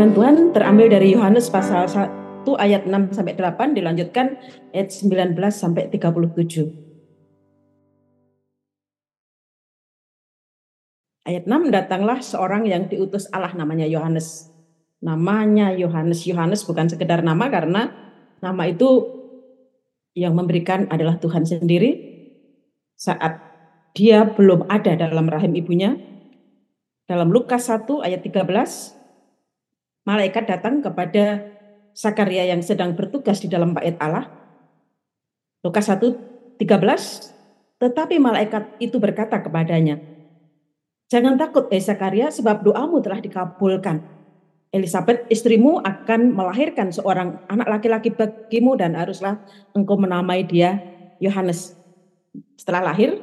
Firman Tuhan terambil dari Yohanes pasal 1 ayat 6 sampai 8 dilanjutkan ayat 19 sampai 37. Ayat 6 datanglah seorang yang diutus Allah namanya Yohanes. Namanya Yohanes. Yohanes bukan sekedar nama karena nama itu yang memberikan adalah Tuhan sendiri saat dia belum ada dalam rahim ibunya. Dalam Lukas 1 ayat 13 malaikat datang kepada Sakaria yang sedang bertugas di dalam bait Allah. Lukas 1, 13, tetapi malaikat itu berkata kepadanya, Jangan takut, eh Sakaria, sebab doamu telah dikabulkan. Elizabeth, istrimu akan melahirkan seorang anak laki-laki bagimu dan haruslah engkau menamai dia Yohanes. Setelah lahir,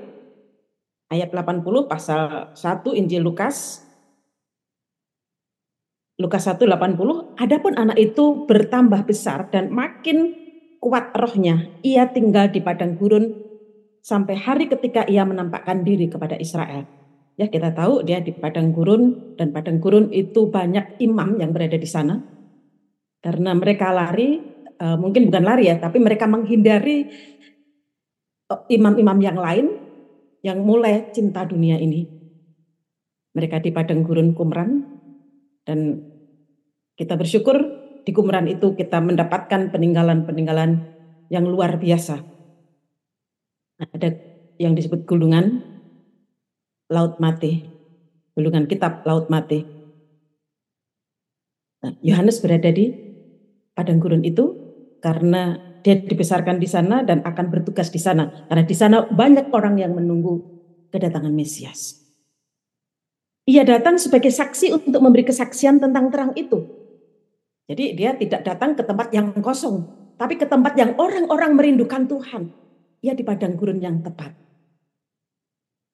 ayat 80 pasal 1 Injil Lukas Lukas 1:80, adapun anak itu bertambah besar dan makin kuat rohnya. Ia tinggal di padang gurun sampai hari ketika ia menampakkan diri kepada Israel. Ya kita tahu dia di padang gurun dan padang gurun itu banyak imam yang berada di sana. Karena mereka lari, uh, mungkin bukan lari ya, tapi mereka menghindari eh, imam-imam yang lain yang mulai cinta dunia ini. Mereka di padang gurun Kumran dan kita bersyukur di Kumran itu kita mendapatkan peninggalan-peninggalan yang luar biasa. Ada yang disebut gulungan Laut Mati, gulungan kitab Laut Mati. Nah, Yohanes berada di padang gurun itu karena dia dibesarkan di sana dan akan bertugas di sana. Karena di sana banyak orang yang menunggu kedatangan Mesias. Ia datang sebagai saksi untuk memberi kesaksian tentang terang itu. Jadi dia tidak datang ke tempat yang kosong, tapi ke tempat yang orang-orang merindukan Tuhan. Ia di padang gurun yang tepat.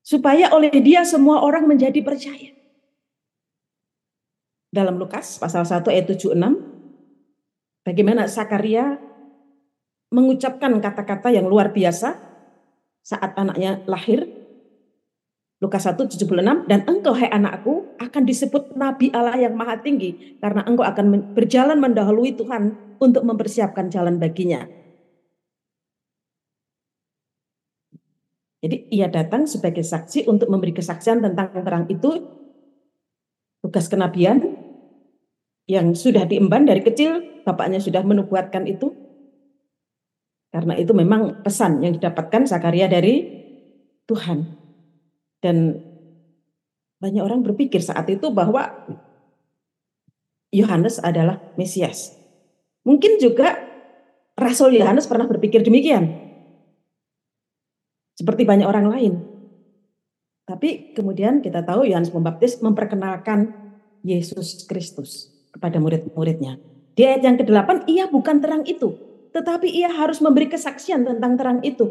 Supaya oleh dia semua orang menjadi percaya. Dalam Lukas pasal 1 ayat 76, bagaimana Sakaria mengucapkan kata-kata yang luar biasa saat anaknya lahir Lukas 1, 76, dan engkau hai anakku akan disebut Nabi Allah yang maha tinggi karena engkau akan berjalan mendahului Tuhan untuk mempersiapkan jalan baginya. Jadi ia datang sebagai saksi untuk memberi kesaksian tentang terang itu, tugas kenabian yang sudah diemban dari kecil, bapaknya sudah menubuatkan itu. Karena itu memang pesan yang didapatkan Sakaria dari Tuhan. Dan banyak orang berpikir saat itu bahwa Yohanes adalah Mesias. Mungkin juga Rasul Yohanes pernah berpikir demikian. Seperti banyak orang lain. Tapi kemudian kita tahu Yohanes Pembaptis memperkenalkan Yesus Kristus kepada murid-muridnya. Di ayat yang ke-8, ia bukan terang itu. Tetapi ia harus memberi kesaksian tentang terang itu.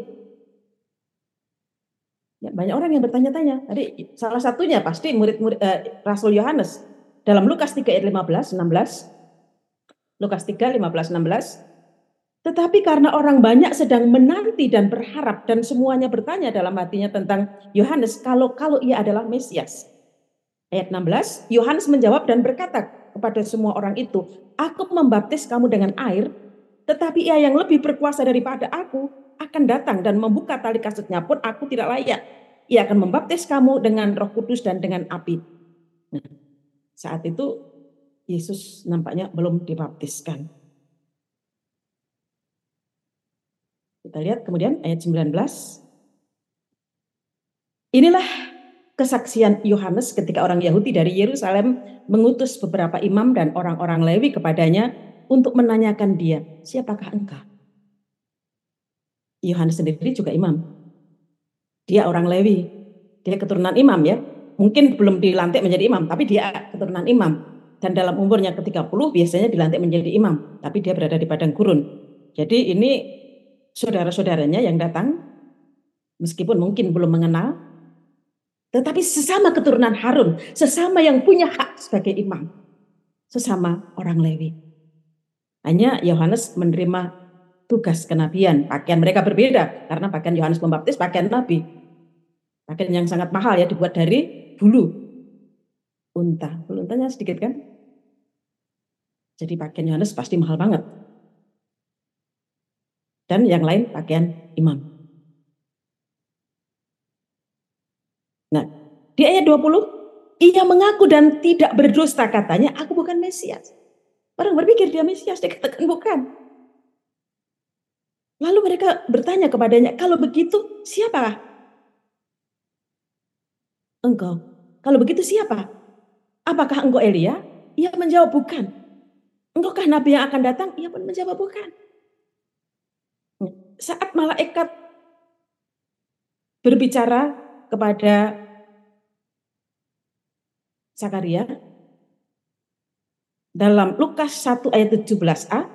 Ya, banyak orang yang bertanya-tanya. Tadi salah satunya pasti murid-murid eh, Rasul Yohanes dalam Lukas 3 ayat 15 16. Lukas 3 15 16. Tetapi karena orang banyak sedang menanti dan berharap dan semuanya bertanya dalam hatinya tentang Yohanes kalau kalau ia adalah Mesias. Ayat 16, Yohanes menjawab dan berkata kepada semua orang itu, "Aku membaptis kamu dengan air, tetapi ia yang lebih berkuasa daripada aku akan datang dan membuka tali kasutnya pun aku tidak layak. Ia akan membaptis kamu dengan roh kudus dan dengan api. Nah, saat itu Yesus nampaknya belum dibaptiskan. Kita lihat kemudian ayat 19. Inilah kesaksian Yohanes ketika orang Yahudi dari Yerusalem mengutus beberapa imam dan orang-orang Lewi kepadanya untuk menanyakan dia, siapakah engkau? Yohanes sendiri juga imam. Dia orang Lewi. Dia keturunan imam ya. Mungkin belum dilantik menjadi imam, tapi dia keturunan imam. Dan dalam umurnya ke-30 biasanya dilantik menjadi imam. Tapi dia berada di padang gurun. Jadi ini saudara-saudaranya yang datang, meskipun mungkin belum mengenal, tetapi sesama keturunan Harun, sesama yang punya hak sebagai imam, sesama orang Lewi. Hanya Yohanes menerima tugas kenabian. Pakaian mereka berbeda karena pakaian Yohanes Pembaptis pakaian nabi. Pakaian yang sangat mahal ya dibuat dari bulu unta. Bulu untanya sedikit kan? Jadi pakaian Yohanes pasti mahal banget. Dan yang lain pakaian imam. Nah, di ayat 20, ia mengaku dan tidak berdusta katanya, aku bukan Mesias. Orang berpikir dia Mesias, dia katakan bukan. Lalu mereka bertanya kepadanya, kalau begitu siapa? Engkau. Kalau begitu siapa? Apakah engkau Elia? Ia menjawab bukan. Engkaukah nabi yang akan datang? Ia pun menjawab bukan. Saat malaikat berbicara kepada Sakaria dalam Lukas 1 ayat 17a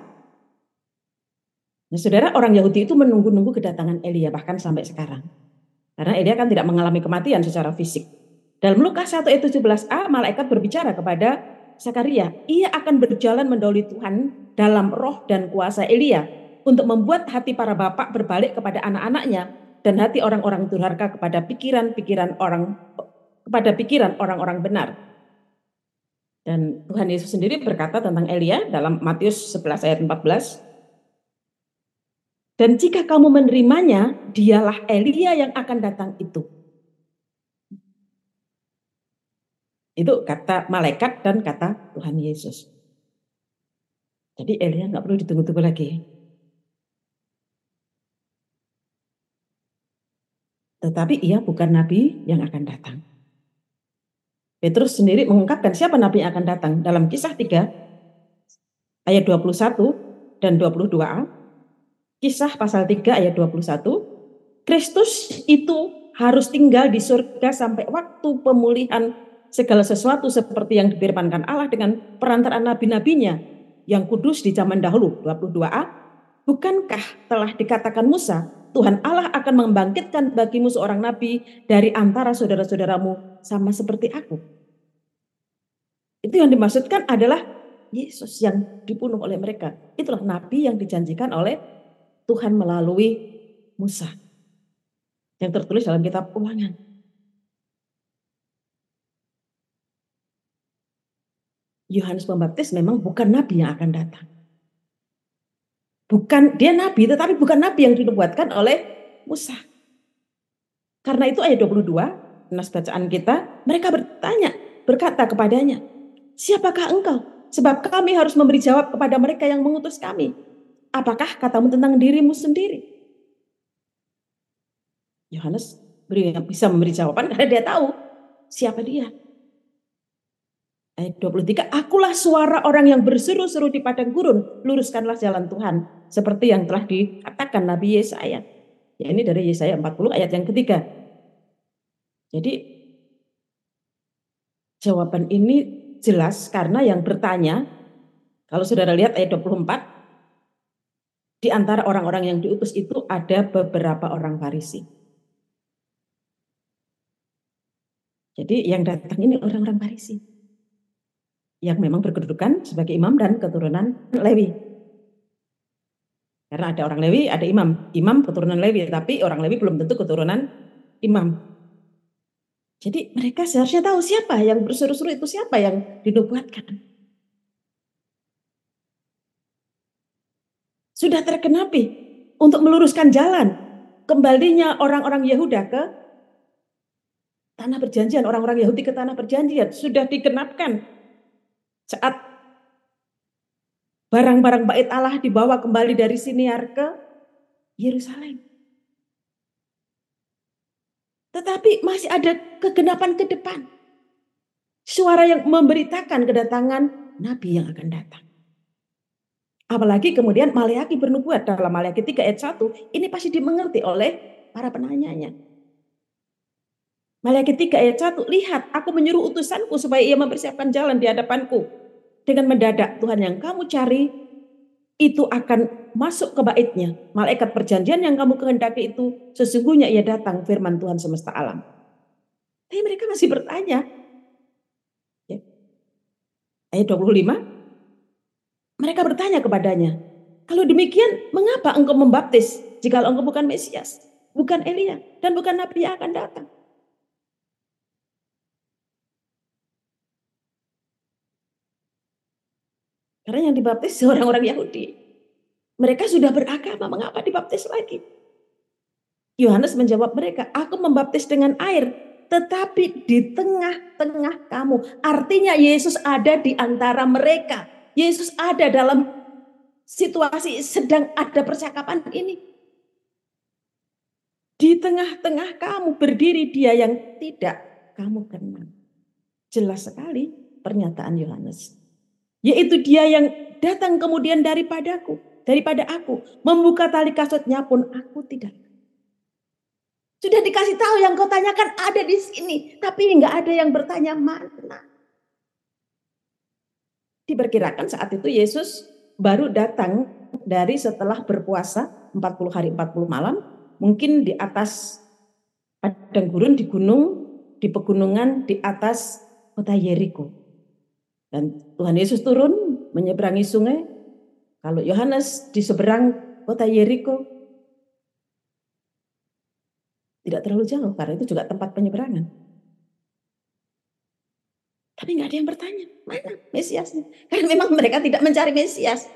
Nah, saudara orang Yahudi itu menunggu-nunggu kedatangan Elia bahkan sampai sekarang. Karena Elia kan tidak mengalami kematian secara fisik. Dalam Lukas 1 ayat 17a malaikat berbicara kepada Sakaria, ia akan berjalan mendahului Tuhan dalam roh dan kuasa Elia untuk membuat hati para bapak berbalik kepada anak-anaknya dan hati orang-orang durhaka kepada pikiran-pikiran orang kepada pikiran orang-orang benar. Dan Tuhan Yesus sendiri berkata tentang Elia dalam Matius 11 ayat 14. Dan jika kamu menerimanya, dialah Elia yang akan datang itu. Itu kata malaikat dan kata Tuhan Yesus. Jadi Elia nggak perlu ditunggu-tunggu lagi. Tetapi ia bukan nabi yang akan datang. Petrus sendiri mengungkapkan siapa nabi yang akan datang dalam kisah 3 ayat 21 dan 22a. Kisah pasal 3 ayat 21. Kristus itu harus tinggal di surga sampai waktu pemulihan segala sesuatu seperti yang difirmankan Allah dengan perantaraan nabi-nabinya yang kudus di zaman dahulu 22a bukankah telah dikatakan Musa Tuhan Allah akan membangkitkan bagimu seorang nabi dari antara saudara-saudaramu sama seperti aku itu yang dimaksudkan adalah Yesus yang dibunuh oleh mereka. Itulah nabi yang dijanjikan oleh Tuhan melalui Musa yang tertulis dalam kitab ulangan Yohanes Pembaptis memang bukan nabi yang akan datang. Bukan dia nabi tetapi bukan nabi yang dinubuatkan oleh Musa. Karena itu ayat 22 nas bacaan kita, mereka bertanya, berkata kepadanya, "Siapakah engkau? Sebab kami harus memberi jawab kepada mereka yang mengutus kami. Apakah katamu tentang dirimu sendiri?" Yohanes bisa memberi jawaban karena dia tahu siapa dia. Ayat 23, akulah suara orang yang berseru-seru di padang gurun, luruskanlah jalan Tuhan. Seperti yang telah dikatakan Nabi Yesaya. Ya ini dari Yesaya 40 ayat yang ketiga. Jadi jawaban ini jelas karena yang bertanya, kalau saudara lihat ayat 24, di antara orang-orang yang diutus itu ada beberapa orang Farisi. Jadi yang datang ini orang-orang Farisi yang memang berkedudukan sebagai imam dan keturunan Lewi. Karena ada orang Lewi, ada imam. Imam keturunan Lewi, tapi orang Lewi belum tentu keturunan imam. Jadi mereka seharusnya tahu siapa yang berseru-seru itu siapa yang dinubuatkan. Sudah terkenapi untuk meluruskan jalan kembalinya orang-orang Yehuda ke tanah perjanjian, orang-orang Yahudi ke tanah perjanjian sudah dikenapkan saat barang-barang bait Allah dibawa kembali dari Siniar ke Yerusalem. Tetapi masih ada kegenapan ke depan. Suara yang memberitakan kedatangan Nabi yang akan datang. Apalagi kemudian Maleaki bernubuat dalam Maleaki 3 ayat 1. Ini pasti dimengerti oleh para penanyanya. Maleaki 3 ayat 1. Lihat aku menyuruh utusanku supaya ia mempersiapkan jalan di hadapanku. Dengan mendadak Tuhan yang kamu cari itu akan masuk ke baitnya. Malaikat perjanjian yang kamu kehendaki itu sesungguhnya ia datang firman Tuhan semesta alam. Tapi mereka masih bertanya. Ya. Ayat 25. Mereka bertanya kepadanya. Kalau demikian mengapa engkau membaptis jika engkau bukan Mesias? Bukan Elia dan bukan Nabi yang akan datang. Karena yang dibaptis orang-orang Yahudi. Mereka sudah beragama, mengapa dibaptis lagi? Yohanes menjawab mereka, aku membaptis dengan air, tetapi di tengah-tengah kamu. Artinya Yesus ada di antara mereka. Yesus ada dalam situasi sedang ada percakapan ini. Di tengah-tengah kamu berdiri dia yang tidak kamu kenal. Jelas sekali pernyataan Yohanes. Yaitu dia yang datang kemudian daripadaku, daripada aku. Membuka tali kasutnya pun aku tidak sudah dikasih tahu yang kau tanyakan ada di sini, tapi nggak ada yang bertanya mana. Diperkirakan saat itu Yesus baru datang dari setelah berpuasa 40 hari 40 malam, mungkin di atas padang gurun di gunung, di pegunungan di atas kota Yeriko. Dan Tuhan Yesus turun menyeberangi sungai. Kalau Yohanes di seberang kota Yeriko, tidak terlalu jauh karena itu juga tempat penyeberangan. Tapi nggak ada yang bertanya, mana Mesiasnya? Karena memang mereka tidak mencari Mesias.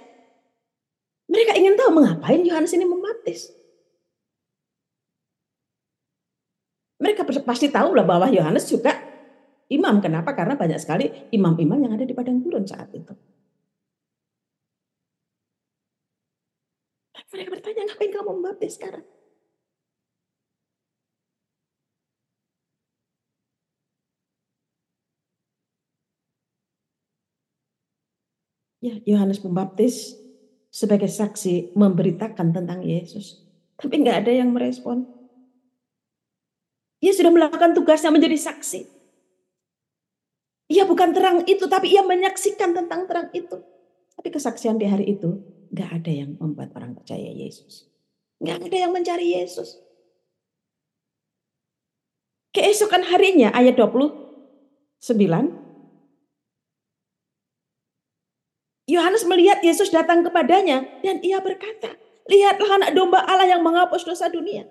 Mereka ingin tahu mengapain Yohanes ini membaptis. Mereka pasti tahu lah bahwa Yohanes juga imam. Kenapa? Karena banyak sekali imam-imam yang ada di padang gurun saat itu. mereka bertanya, ngapain kamu membaptis sekarang? Ya, Yohanes Pembaptis sebagai saksi memberitakan tentang Yesus. Tapi nggak ada yang merespon. Ia sudah melakukan tugasnya menjadi saksi. Ia bukan terang itu, tapi ia menyaksikan tentang terang itu. Tapi kesaksian di hari itu nggak ada yang membuat orang percaya Yesus. Nggak ada yang mencari Yesus. Keesokan harinya ayat 29 Yohanes melihat Yesus datang kepadanya dan ia berkata, lihatlah anak domba Allah yang menghapus dosa dunia.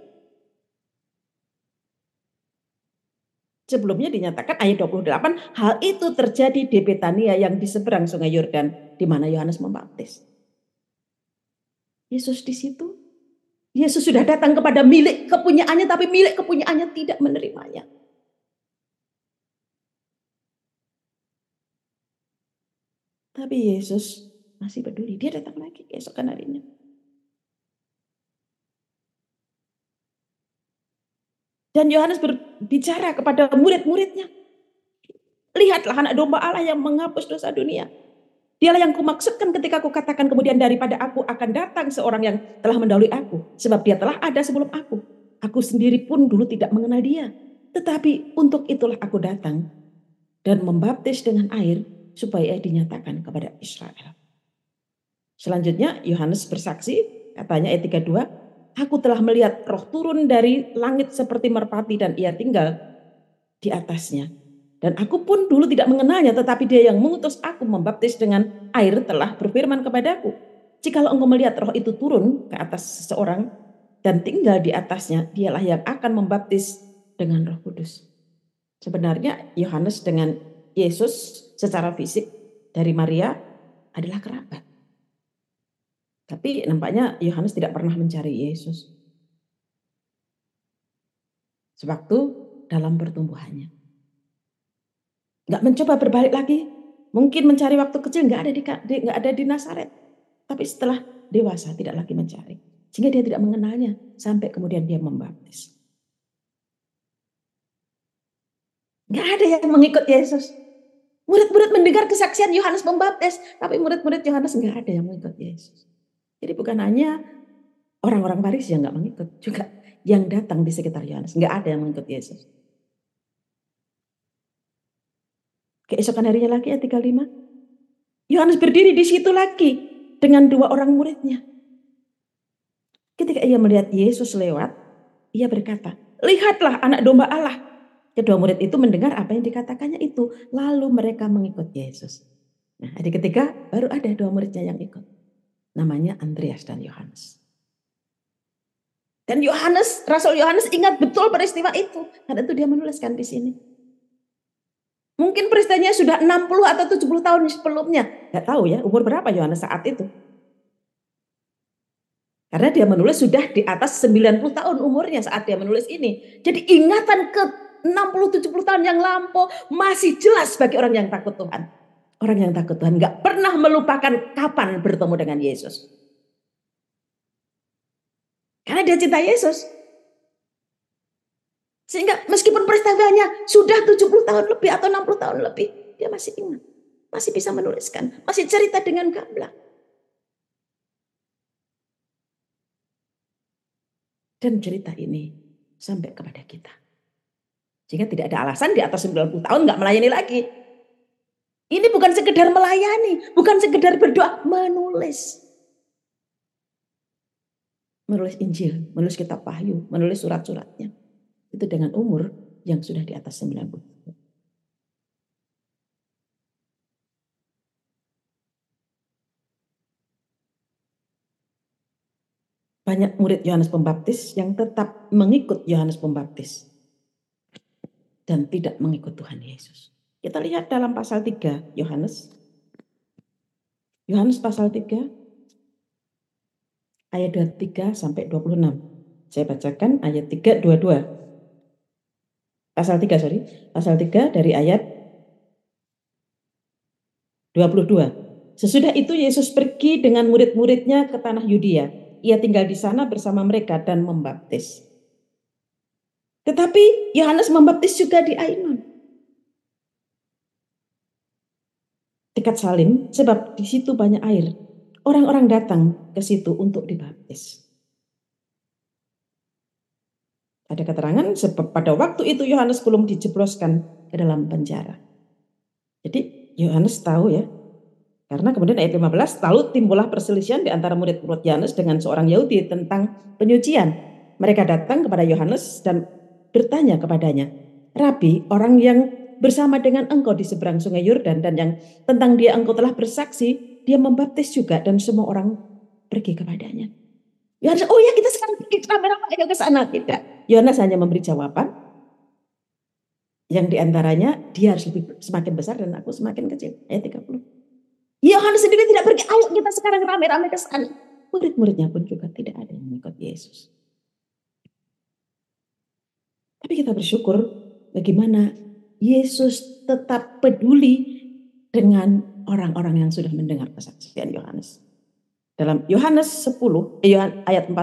Sebelumnya dinyatakan ayat 28, hal itu terjadi di Betania yang di seberang sungai Yordan, di mana Yohanes membaptis. Yesus di situ. Yesus sudah datang kepada milik kepunyaannya, tapi milik kepunyaannya tidak menerimanya. Tapi Yesus masih peduli. Dia datang lagi keesokan harinya. Dan Yohanes berbicara kepada murid-muridnya. Lihatlah anak domba Allah yang menghapus dosa dunia. Dialah yang kumaksudkan ketika aku katakan kemudian daripada aku akan datang seorang yang telah mendahului aku. Sebab dia telah ada sebelum aku. Aku sendiri pun dulu tidak mengenal dia. Tetapi untuk itulah aku datang. Dan membaptis dengan air supaya dinyatakan kepada Israel. Selanjutnya Yohanes bersaksi, katanya ayat 32, Aku telah melihat roh turun dari langit seperti merpati dan ia tinggal di atasnya. Dan aku pun dulu tidak mengenalnya, tetapi dia yang mengutus aku membaptis dengan air telah berfirman kepadaku. Jikalau engkau melihat roh itu turun ke atas seseorang dan tinggal di atasnya, dialah yang akan membaptis dengan roh kudus. Sebenarnya Yohanes dengan Yesus secara fisik dari Maria adalah kerabat. Tapi nampaknya Yohanes tidak pernah mencari Yesus. Sewaktu dalam pertumbuhannya. Nggak mencoba berbalik lagi. Mungkin mencari waktu kecil nggak ada di, nggak ada di Nazaret. Tapi setelah dewasa tidak lagi mencari. Sehingga dia tidak mengenalnya sampai kemudian dia membaptis. Nggak ada yang mengikut Yesus. Murid-murid mendengar kesaksian Yohanes Pembaptis, tapi murid-murid Yohanes nggak ada yang mengikut Yesus. Jadi bukan hanya orang-orang Farisi yang nggak mengikut, juga yang datang di sekitar Yohanes nggak ada yang mengikut Yesus. Keesokan harinya lagi ayat 35. Yohanes berdiri di situ lagi dengan dua orang muridnya. Ketika ia melihat Yesus lewat, ia berkata, Lihatlah anak domba Allah Kedua murid itu mendengar apa yang dikatakannya itu. Lalu mereka mengikut Yesus. Nah, hari ketiga baru ada dua muridnya yang ikut. Namanya Andreas dan Yohanes. Dan Yohanes, Rasul Yohanes ingat betul peristiwa itu. Karena itu dia menuliskan di sini. Mungkin peristiwanya sudah 60 atau 70 tahun sebelumnya. nggak tahu ya umur berapa Yohanes saat itu. Karena dia menulis sudah di atas 90 tahun umurnya saat dia menulis ini. Jadi ingatan ke 60-70 tahun yang lampau masih jelas bagi orang yang takut Tuhan. Orang yang takut Tuhan nggak pernah melupakan kapan bertemu dengan Yesus. Karena dia cinta Yesus. Sehingga meskipun peristiwanya sudah 70 tahun lebih atau 60 tahun lebih, dia masih ingat. Masih bisa menuliskan, masih cerita dengan gamblang. Dan cerita ini sampai kepada kita. Sehingga tidak ada alasan di atas 90 tahun nggak melayani lagi. Ini bukan sekedar melayani, bukan sekedar berdoa, menulis. Menulis Injil, menulis kitab Wahyu, menulis surat-suratnya. Itu dengan umur yang sudah di atas 90 tahun. banyak murid Yohanes Pembaptis yang tetap mengikut Yohanes Pembaptis dan tidak mengikut Tuhan Yesus. Kita lihat dalam pasal 3 Yohanes. Yohanes pasal 3 ayat 23 sampai 26. Saya bacakan ayat 3 22. Pasal 3 sorry, pasal 3 dari ayat 22. Sesudah itu Yesus pergi dengan murid-muridnya ke tanah Yudea ia tinggal di sana bersama mereka dan membaptis. Tetapi Yohanes membaptis juga di Ainon. Dekat Salim, sebab di situ banyak air. Orang-orang datang ke situ untuk dibaptis. Ada keterangan sebab pada waktu itu Yohanes belum dijebloskan ke dalam penjara. Jadi Yohanes tahu ya karena kemudian ayat 15, lalu timbullah perselisihan di antara murid-murid Yohanes dengan seorang Yahudi tentang penyucian. Mereka datang kepada Yohanes dan bertanya kepadanya, Rabi, orang yang bersama dengan engkau di seberang sungai Yordan dan yang tentang dia engkau telah bersaksi, dia membaptis juga dan semua orang pergi kepadanya. Yohanes, oh ya kita sekarang pergi ramai-ramai ayo ke sana. Tidak. Yohanes hanya memberi jawaban yang di antaranya dia harus lebih semakin besar dan aku semakin kecil. Ayat 30. Yohanes sendiri tidak pergi, ayo kita sekarang rame-rame ke sana. Murid-muridnya pun juga tidak ada yang mengikut Yesus. Tapi kita bersyukur bagaimana Yesus tetap peduli dengan orang-orang yang sudah mendengar kesaksian Yohanes. Dalam Yohanes 10 eh, ayat 40,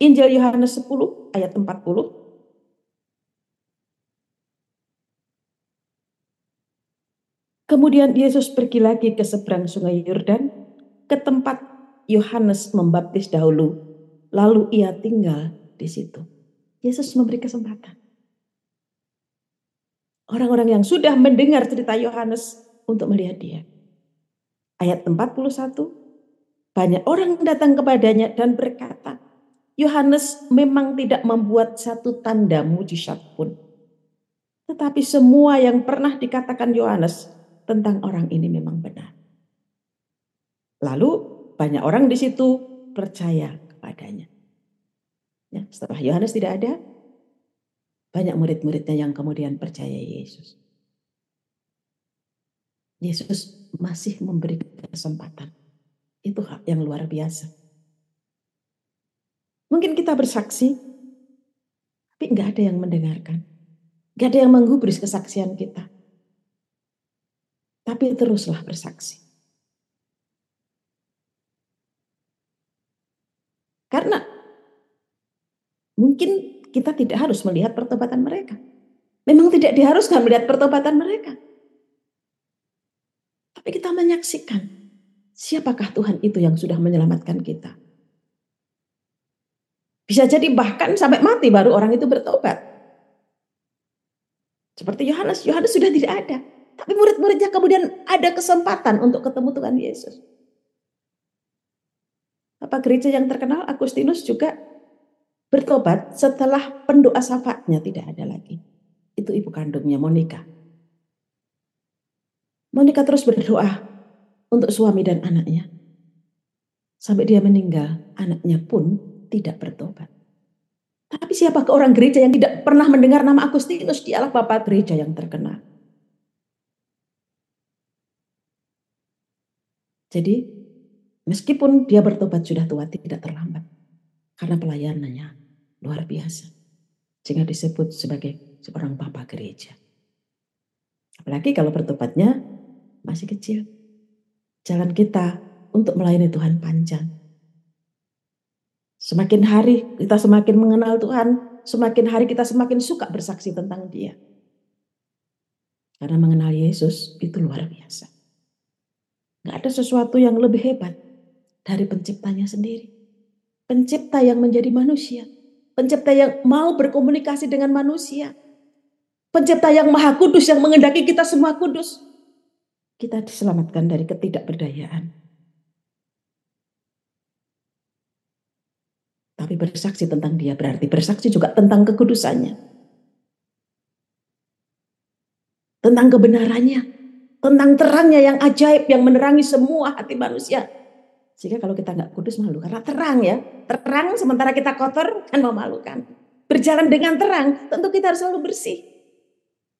Injil Yohanes 10 ayat 40, Kemudian Yesus pergi lagi ke seberang sungai Yordan, ke tempat Yohanes membaptis dahulu. Lalu ia tinggal di situ. Yesus memberi kesempatan. Orang-orang yang sudah mendengar cerita Yohanes untuk melihat dia. Ayat 41, banyak orang datang kepadanya dan berkata, Yohanes memang tidak membuat satu tanda mujizat pun. Tetapi semua yang pernah dikatakan Yohanes tentang orang ini memang benar. Lalu banyak orang di situ percaya kepadanya. Ya, setelah Yohanes tidak ada, banyak murid-muridnya yang kemudian percaya Yesus. Yesus masih memberi kesempatan. Itu hak yang luar biasa. Mungkin kita bersaksi, tapi nggak ada yang mendengarkan. Nggak ada yang menggubris kesaksian kita tapi teruslah bersaksi. Karena mungkin kita tidak harus melihat pertobatan mereka. Memang tidak diharuskan melihat pertobatan mereka. Tapi kita menyaksikan siapakah Tuhan itu yang sudah menyelamatkan kita. Bisa jadi bahkan sampai mati baru orang itu bertobat. Seperti Yohanes, Yohanes sudah tidak ada. Tapi murid-muridnya kemudian ada kesempatan untuk ketemu Tuhan Yesus. Apa gereja yang terkenal Agustinus juga bertobat setelah pendoa syafaatnya tidak ada lagi. Itu ibu kandungnya Monica. Monica terus berdoa untuk suami dan anaknya. Sampai dia meninggal, anaknya pun tidak bertobat. Tapi siapakah orang gereja yang tidak pernah mendengar nama Agustinus? Dialah bapak gereja yang terkenal. Jadi meskipun dia bertobat sudah tua tidak terlambat. Karena pelayanannya luar biasa. Sehingga disebut sebagai seorang papa gereja. Apalagi kalau bertobatnya masih kecil. Jalan kita untuk melayani Tuhan panjang. Semakin hari kita semakin mengenal Tuhan, semakin hari kita semakin suka bersaksi tentang Dia. Karena mengenal Yesus itu luar biasa. Gak ada sesuatu yang lebih hebat dari penciptanya sendiri. Pencipta yang menjadi manusia. Pencipta yang mau berkomunikasi dengan manusia. Pencipta yang maha kudus yang mengendaki kita semua kudus. Kita diselamatkan dari ketidakberdayaan. Tapi bersaksi tentang dia berarti bersaksi juga tentang kekudusannya. Tentang kebenarannya. Tentang terangnya yang ajaib yang menerangi semua hati manusia. Sehingga kalau kita nggak kudus malu. Karena terang ya. Terang sementara kita kotor kan memalukan. Berjalan dengan terang tentu kita harus selalu bersih.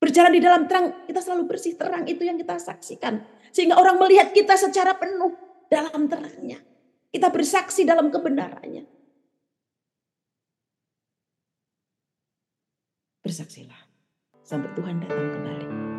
Berjalan di dalam terang kita selalu bersih. Terang itu yang kita saksikan. Sehingga orang melihat kita secara penuh dalam terangnya. Kita bersaksi dalam kebenarannya. Bersaksilah sampai Tuhan datang kembali.